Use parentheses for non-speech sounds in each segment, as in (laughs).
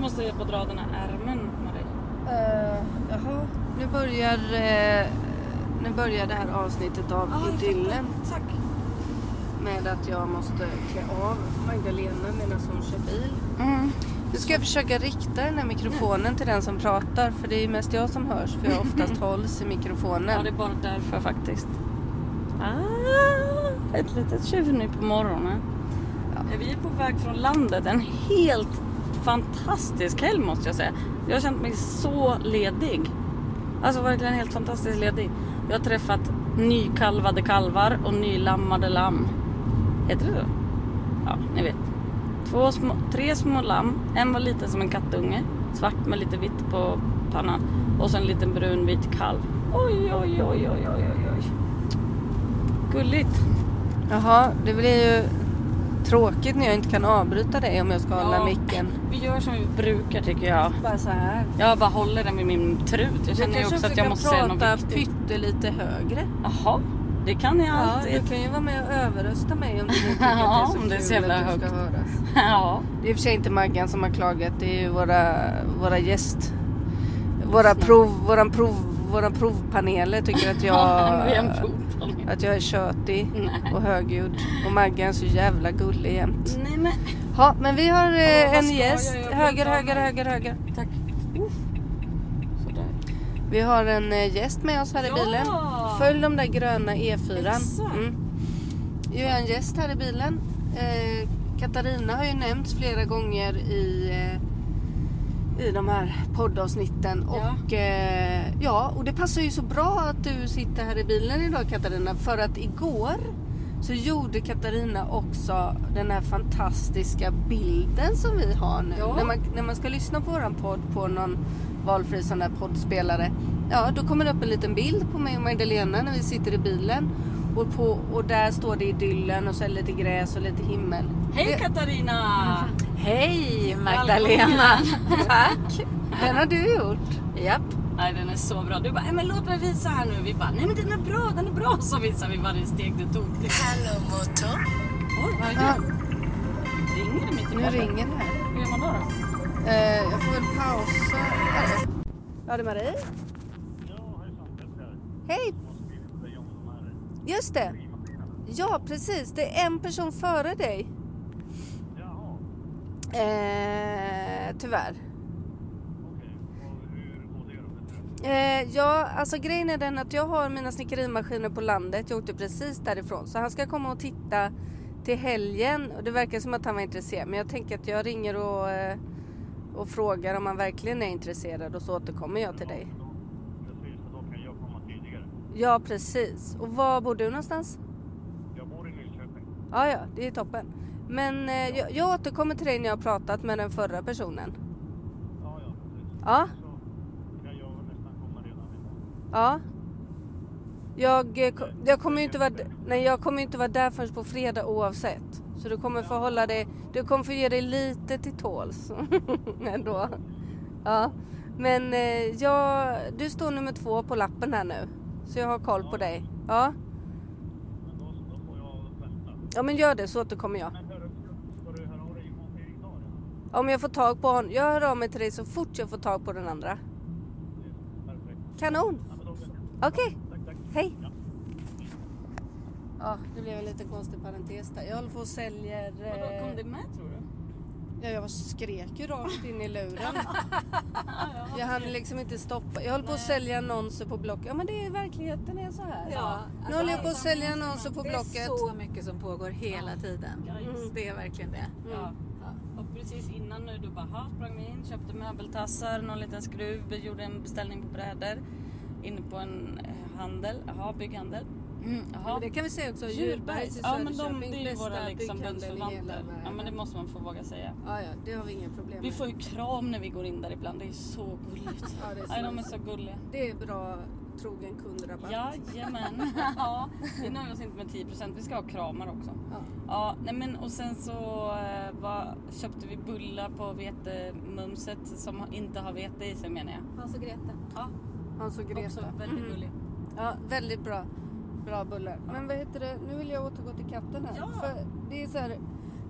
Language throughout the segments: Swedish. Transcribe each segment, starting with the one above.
som måste hjälpa att dra den här ärmen Marie. Uh, jaha, nu börjar, eh, nu börjar det här avsnittet av Idyllen Tack. med att jag måste klä av Magdalena medan hon kör bil. Mm. Nu ska jag försöka rikta den här mikrofonen till den som pratar för det är mest jag som hörs för jag oftast (laughs) hålls i Ja, mikrofonen. det är bara därför faktiskt. Ah, ett litet tjuvnyp på morgonen. Ja. Vi är på väg från landet. En helt fantastisk helg måste jag säga. Jag har känt mig så ledig. Alltså verkligen helt fantastiskt ledig. Jag har träffat nykalvade kalvar och nylammade lamm. Heter det så? Ja, ni vet. Två små, tre små lamm. En var liten som en kattunge. Svart med lite vitt på pannan. Och så en liten brunvit kalv. Oj, oj, oj, oj, oj, oj, oj. Gulligt. Jaha, det blir ju tråkigt när jag inte kan avbryta dig om jag ska hålla Ja. micken. Vi gör som vi brukar tycker jag. Bara så här. Jag bara håller den vid min trut. Jag känner ju också att jag måste säga något viktigt. pyttelite högre. Jaha, det kan jag Ja, alltid. du kan ju vara med och överrösta mig om du tycker Ja, att det är (laughs) så om det är så jävla du högt. (laughs) Ja. Det är i och för sig inte Maggan som har klagat, det är ju våra, våra gäst... Våra, prov, våran prov, våra provpaneler tycker att (laughs) Vi är en jag. Att jag är tjötig (laughs) Nej. och höggjord. Och Maggan är så jävla gullig jämt. Nej men. Ja, men vi har eh, en gäst. Höger, höger, höger, höger. Tack. Sådär. Vi har en eh, gäst med oss här i Ja! bilen. Följ de där gröna E4. Exakt. Mm. Vi har en gäst här i bilen. Eh, Katarina har ju nämnts flera gånger i, eh, i de här poddavsnitten. Ja. Och, eh, ja, och det passar ju så bra att du sitter här i bilen idag Katarina. För att igår så gjorde Katarina också den här fantastiska bilden som vi har nu. Ja. När, man, när man ska lyssna på våran podd på någon valfri sån där poddspelare. Ja, då kommer det upp en liten bild på mig och Magdalena när vi sitter i bilen. Och, på, och där står det idyllen och så är det lite gräs och lite himmel. Hej Det- Katarina! Hej Magdalena. (laughs) Tack! Den har du gjort. Japp. Nej den är så bra. Du bara, "Nej, men låt mig visa här nu. Vi bara, nej men den är bra, den är bra. Så visar vi varje steg du tog. Hallå motor. Oj, vad är Ja, det? Ringer det mitt i nu ringer det här. Hur gör man då? då? Eh, jag får väl pausa. Ja, det är Marie. Hej! Just det. Ja, precis. Det är en person före dig. Eh, tyvärr. Eh, ja, alltså grejen är den att jag har mina snickerimaskiner på landet. Jag åkte precis därifrån. Så han ska komma och titta till helgen. Och det verkar som att han var intresserad. Men jag tänker att jag ringer och, eh, och frågar om han verkligen är intresserad. Och så återkommer jag till dig. Precis, för då kan jag komma tidigare. Ja, precis. Och var bor du någonstans? Jag bor i Nyköping. Ja, ja, det är toppen. Men eh, jag, jag återkommer till dig när jag har pratat med den förra personen. Ja, ja, precis. Ja, Så kan jag nästan komma redan imorgon. ja. Jag, eh, ko- jag kommer ju inte vara, d- nej, jag kommer ju inte vara där förrän på fredag oavsett. Så du kommer få hålla dig, du kommer få ge dig lite till tåls (laughs) ändå. Ja, men eh, jag, du står nummer två på lappen här nu. Så jag har koll på dig. Ja, ja men gör det så återkommer jag. Om jag får tag på honom. Jag hör av mig till dig så fort jag får tag på den andra. Perfekt. Kanon! Okej, tack. hej! Ja, det blev en lite konstig parentes där. Jag håller på och säljer... Vadå, kom det med tror du? Ja, jag skrek ju rakt in i luren. (laughs) Jag hann liksom inte stoppa. Jag håller på att sälja annonser på Blocket. Ja men det är verkligheten är så här. nu håller jag på att sälja annonser på Det är Blocket. så mycket som pågår hela tiden. Guys. Det är verkligen det. Ja. Och precis innan nu, du bara, "Ha, sprang vi in, köpte möbeltassar, någon liten skruv, gjorde en beställning på brädor. Inne på en eh, handel, jaha, bygghandel. Mm. Men det kan vi säga också. Djurbergs i Ja men de, det är ju våra liksom bundsförvanter. Ja men det måste man få våga säga. Ja, ja, det har vi inga problem Vi med. får ju kram när vi går in där ibland, det är så gulligt. Ja, det är så Nej, de är så gulliga. Det är bra trogen kundrabatt. Jajamän. (laughs) ja, vi nöjer oss inte med 10%, vi ska ha kramar också. Ja. Ja, nej men och sen så eh, var, köpte vi bullar på vetemumset som inte har vete i sig menar jag. Hans och Greta. Ja, Hans och Greta. också väldigt Mm. gullig. Ja, väldigt bra. Bra bullar. Men vad heter det? Nu vill jag återgå till katten här. Ja. För det är så här,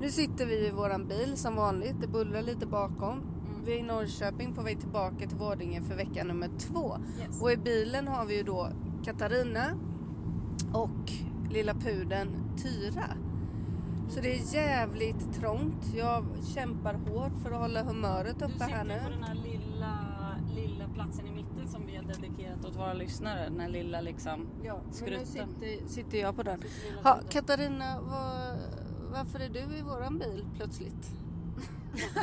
nu sitter vi i våran bil som vanligt. Det bullrar lite bakom. Vi är i Norrköping på väg tillbaka till Vårdinge för vecka nummer två. Yes. Och i bilen har vi ju då Katarina och lilla pudeln Tyra. Så det är jävligt trångt. Jag kämpar hårt för att hålla humöret Du uppe sitter här nu. på den här lilla, lilla platsen i mitten som vi har dedikerat åt våra lyssnare. Den här lilla liksom... Ja, men nu skrutten. sitter, sitter jag på den. Ha. Katarina, vad, varför är du i våran bil plötsligt? (laughs)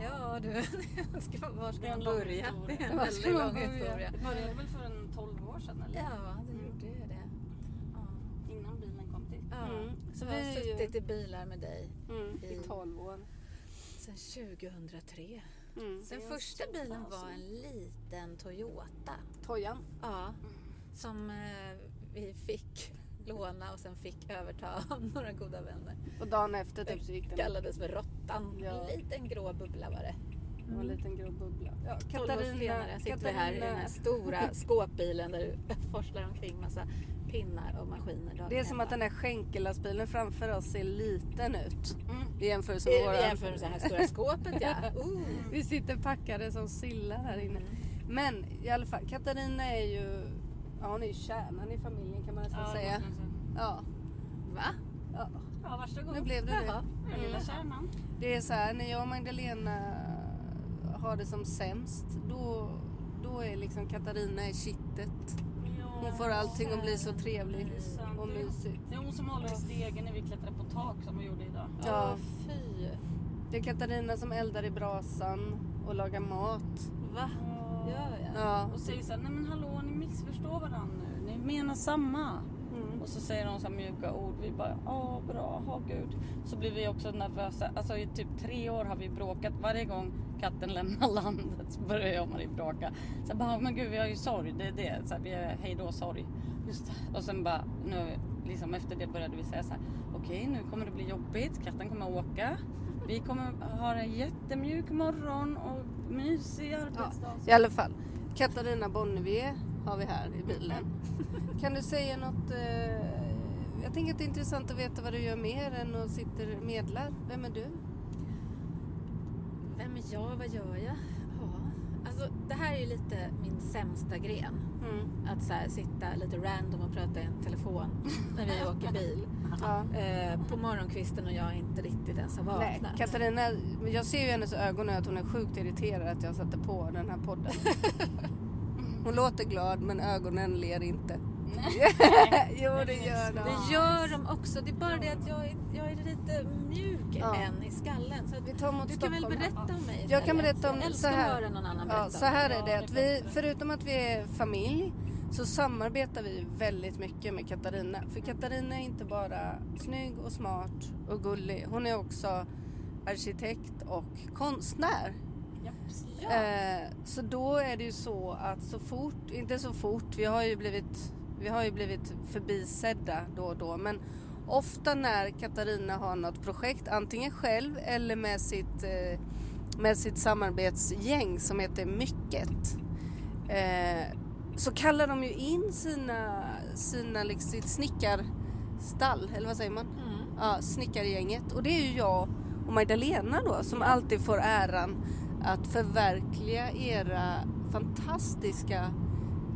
Ja du, (laughs) ska, var ska Det är en man lång börja? historia. Det är en Var väldigt ska man lång börja? historia. Det började väl för en 12 år sedan eller? Ja, det gjorde ju det. Ja. Innan bilen kom till. Ja. Mm. Så vi har är ju- suttit i bilar med dig Mm, I- I 12 år. sedan 2003. Mm. Den första bilen var en liten Toyota. Tojan. Ja. Som eh, vi fick (laughs) låna och sen fick överta av (laughs) några goda vänner. Och dagen efter typ så gick den Kallades för Råttan. Ja. En liten grå bubbla var det. Det var en liten grå bubbla. Ja, 12 år senare sitter vi här i den här stora (laughs) skåpbilen där du forslar omkring massa pinnar och maskiner. dagen Det är som att den här skänkelastbilen framför oss ser liten ut. Mm. I jämförelse I med i våran. jämförelse med det här stora skåpet ja. (laughs) Oh. Vi sitter packade som sillar här inne. Mm. Men i alla fall, Katarina är ju, ja hon är ju kärnan i familjen kan man nästan Ja, säga. Ja, Va? ja. Ja, varsågod. Nu blev det det. Den lilla kärnan. Det är så här, när jag och Magdalena har det som sämst, då, då är liksom Katarina i kittet. Hon får allting att bli så trevligt och mysigt. Det är hon som håller i stegen när vi klättrar på tak som vi gjorde idag. Ja. Fy. Det är Katarina som eldar i brasan och lagar mat. Va? Gör jag? Ja. Och säger så här, nej men hallå ni missförstår varandra nu. Ni menar samma. Och så säger hon så mjuka ord. Vi bara, ja bra, ha gud. Så blir vi också nervösa. Alltså i typ tre år har vi bråkat. Varje gång katten lämnar (laughs) landet så börjar jag och Marie bråka. Så jag bara, men gud vi har ju sorg. Det är det. Så här, vi är hej då sorg. Och sen bara, nu liksom efter det började vi säga så här. Okej nu kommer det bli jobbigt. Katten kommer åka. Vi kommer ha en jättemjuk morgon och mysig arbetsdag. I alla fall, Katarina Bonnevier har vi här i bilen. (laughs) Kan du säga något? Eh, jag tänker att det är intressant att veta vad du gör mer än att sitta och medlar. Vem är du? Vem är jag? Vad gör jag? Ja. Alltså, det här är ju lite min sämsta gren. Mm. Att så här, sitta lite random och prata i en telefon (laughs) när vi åker bil. Ja. Eh, på morgonkvisten och jag inte riktigt ens har Nej, vaknat. Katarina, jag ser ju i hennes ögon att hon är sjukt irriterad att jag satte på den här podden. (laughs) Hon låter glad men ögonen ler inte. (laughs) jo det gör de. Det gör de också. Det är bara det att jag är, jag är lite mjuk Ja. än i skallen. Så Vi tar mot du kan väl Stockholm. berätta om mig Jag kan istället. berätta om Jag så här. att någon annan Ja, så här är det att vi, förutom att vi är familj, så samarbetar vi väldigt mycket med Katarina. För Katarina är inte bara snygg och smart och gullig. Hon är också arkitekt och konstnär. Japp. Eh, så då är det ju så att så fort, inte så fort, vi har ju blivit, vi har ju blivit förbisedda då och då. Men ofta när Katarina har något projekt, antingen själv eller med sitt, eh, med sitt samarbetsgäng som heter Mycket. Eh, så kallar de ju in sina, sina liksom, sitt snickarstall, eller vad säger man? Mm. ja, snickargänget. Och det är ju jag och Magdalena då som alltid får äran att förverkliga era fantastiska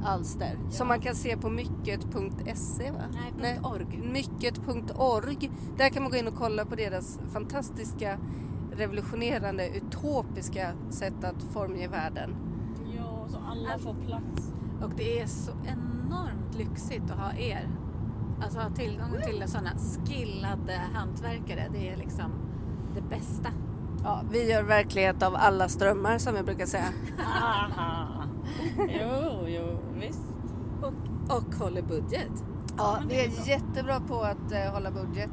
alster. Som man kan se på mycket.se va? Nej, .org. Mycket.org. Där kan man gå in och kolla på deras fantastiska revolutionerande utopiska sätt att formge världen. Ja, så alla får plats. Och det är så enormt lyxigt att ha er. Alltså ha tillgång till sådana skillade hantverkare. Det är liksom det bästa. Ja, vi gör verklighet av alla strömmar som jag brukar säga. (laughs) Jo, jo, visst. Och, och håller budget. Ja, vi är är bra. jättebra på att eh, hålla budget.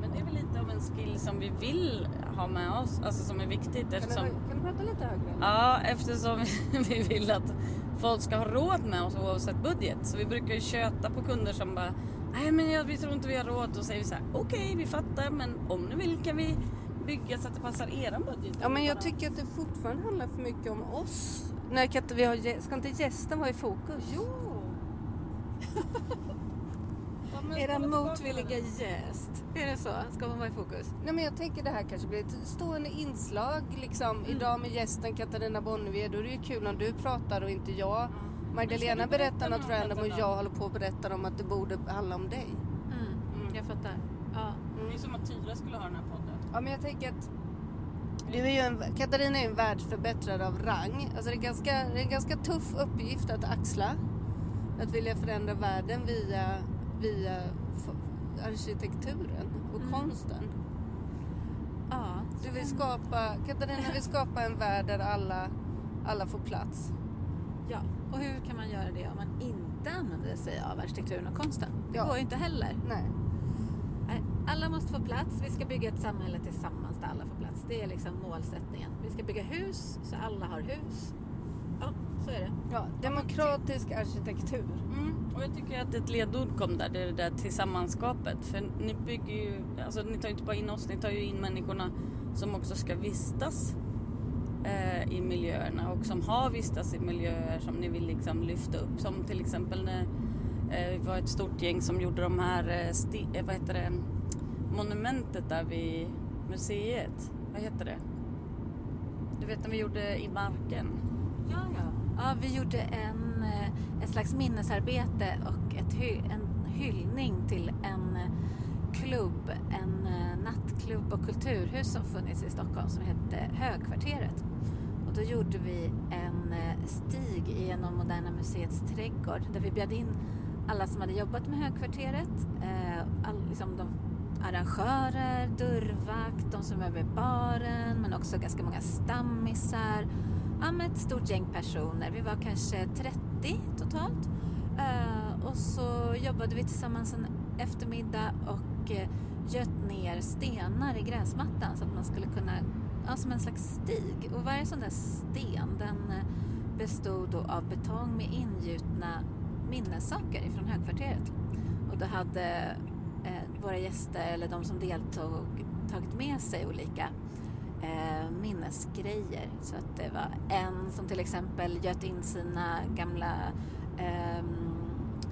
Men det är väl lite av en skill som vi vill ha med oss, alltså som är viktigt eftersom, Kan du, kan du prata lite högre? ja, eftersom (laughs) vi vill att folk ska ha råd med oss oavsett budget. Så vi brukar ju köta på kunder som bara, nej men jag, vi tror inte vi har råd. Då säger vi så här, okej vi fattar men om ni vill kan vi bygga så att det passar eran budget. Ja, men jag tycker att det fortfarande handlar för mycket om oss. När kan inte vi ha, gä- ska inte gästen vara i fokus? Jo! (laughs) Men Era motvilliga gäst. Är det så? Ska hon vara i fokus? Nej men jag tänker det här kanske blir ett stående inslag liksom. Idag med gästen Katarina Bonnevier. Då är det ju kul om du pratar och inte jag. Magdalena du berätta berättar något random och jag håller på och berättar om att det borde handla om dig. Mm. Jag fattar. Ja. Det är som att Tyra skulle ha den här podden. Ja men jag tänker att du är ju en, Katarina är ju en världsförbättrare av rang. Alltså det är, ganska, det är en ganska tuff uppgift att axla. Att vilja förändra världen via, via arkitekturen och Mm. konsten. ja. Du vill skapa, Katarina vill skapa en värld där alla, alla får plats. Ja, och hur kan man göra det om man inte använder sig av arkitekturen och konsten? Det Ja. går ju inte heller. Nej. Alla måste få plats. Vi ska bygga ett samhälle tillsammans där alla får plats. Det är liksom målsättningen. Vi ska bygga hus så alla har hus. Ja, så är det. Ja, demokratisk arkitektur. Mm. Och jag tycker att ett ledord kom där, det är det där tillsammanskapet. För ni bygger ju, alltså ni tar ju inte bara in oss, ni tar ju in människorna som också ska vistas eh, i miljöerna och som har vistats i miljöer som ni vill liksom lyfta upp. Som till exempel när eh, vi var ett stort gäng som gjorde de här, eh, sti, eh, vad heter det, monumentet där vid museet. Vad heter det? Du vet när vi gjorde i marken. Ja, ja. ja vi gjorde en, eh, ett slags minnesarbete och ett en hyllning till en eh, klubb, en eh, nattklubb och kulturhus som funnits i Stockholm som hette Högkvarteret. Och då gjorde vi en eh, stig genom Moderna Museets trädgård där vi bjöd in alla som hade jobbat med Högkvarteret, eh, all, liksom de arrangörer, dörrvakt, de som är vid baren men också ganska många stammisar. Ja, med ett stort gäng personer. Vi var kanske 30 totalt. Eh, och så jobbade vi tillsammans en eftermiddag och eh, göt ner stenar i gräsmattan så att man skulle kunna, ja som en slags stig. Och varje sån där sten den eh, bestod då av betong med ingjutna minnessaker ifrån högkvarteret. Och då hade våra gäster eller de som deltog tagit med sig olika eh, minnesgrejer. Så att det var en som till exempel göt in sina gamla eh,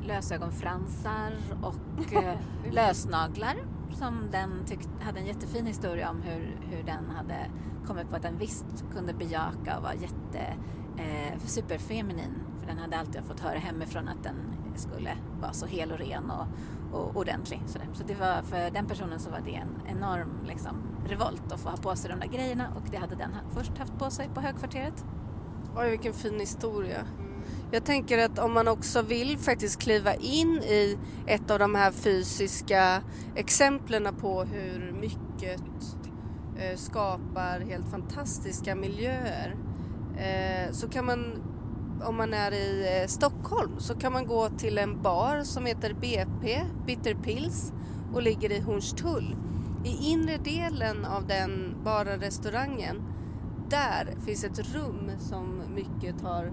lösögonfransar och (laughs) eh, lösnaglar som den tyckte hade en jättefin historia om hur, hur den hade kommit på att den visst kunde bejaka och var jätte eh, superfeminin. För den hade alltid fått höra hemifrån att den skulle vara så hel och ren och, och ordentlig. Sådär. Så det var, för den personen så var det en enorm liksom, revolt att få ha på sig de där grejerna och det hade den först haft på sig på högkvarteret. Oj, vilken fin historia. Jag tänker att om man också vill faktiskt kliva in i ett av de här fysiska exemplen på hur mycket eh, skapar helt fantastiska miljöer eh, så kan man, om man är i eh, Stockholm, så kan man gå till en bar som heter BP, Bitter Pills och ligger i Hornstull. I inre delen av den baren, restaurangen, där finns ett rum som mycket har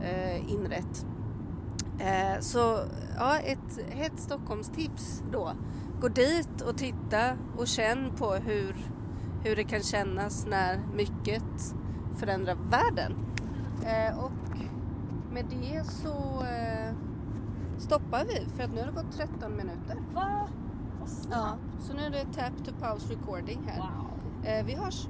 eh, inrett. Eh, så ja, ett hett Stockholmstips då. Gå dit och titta och känn på hur, hur det kan kännas när mycket förändrar världen. Eh, och med det så eh, stoppar vi för att nu har det gått 13 minuter. Va? Ja, så nu är det tap to pause recording här. Wow. Eh, vi hörs!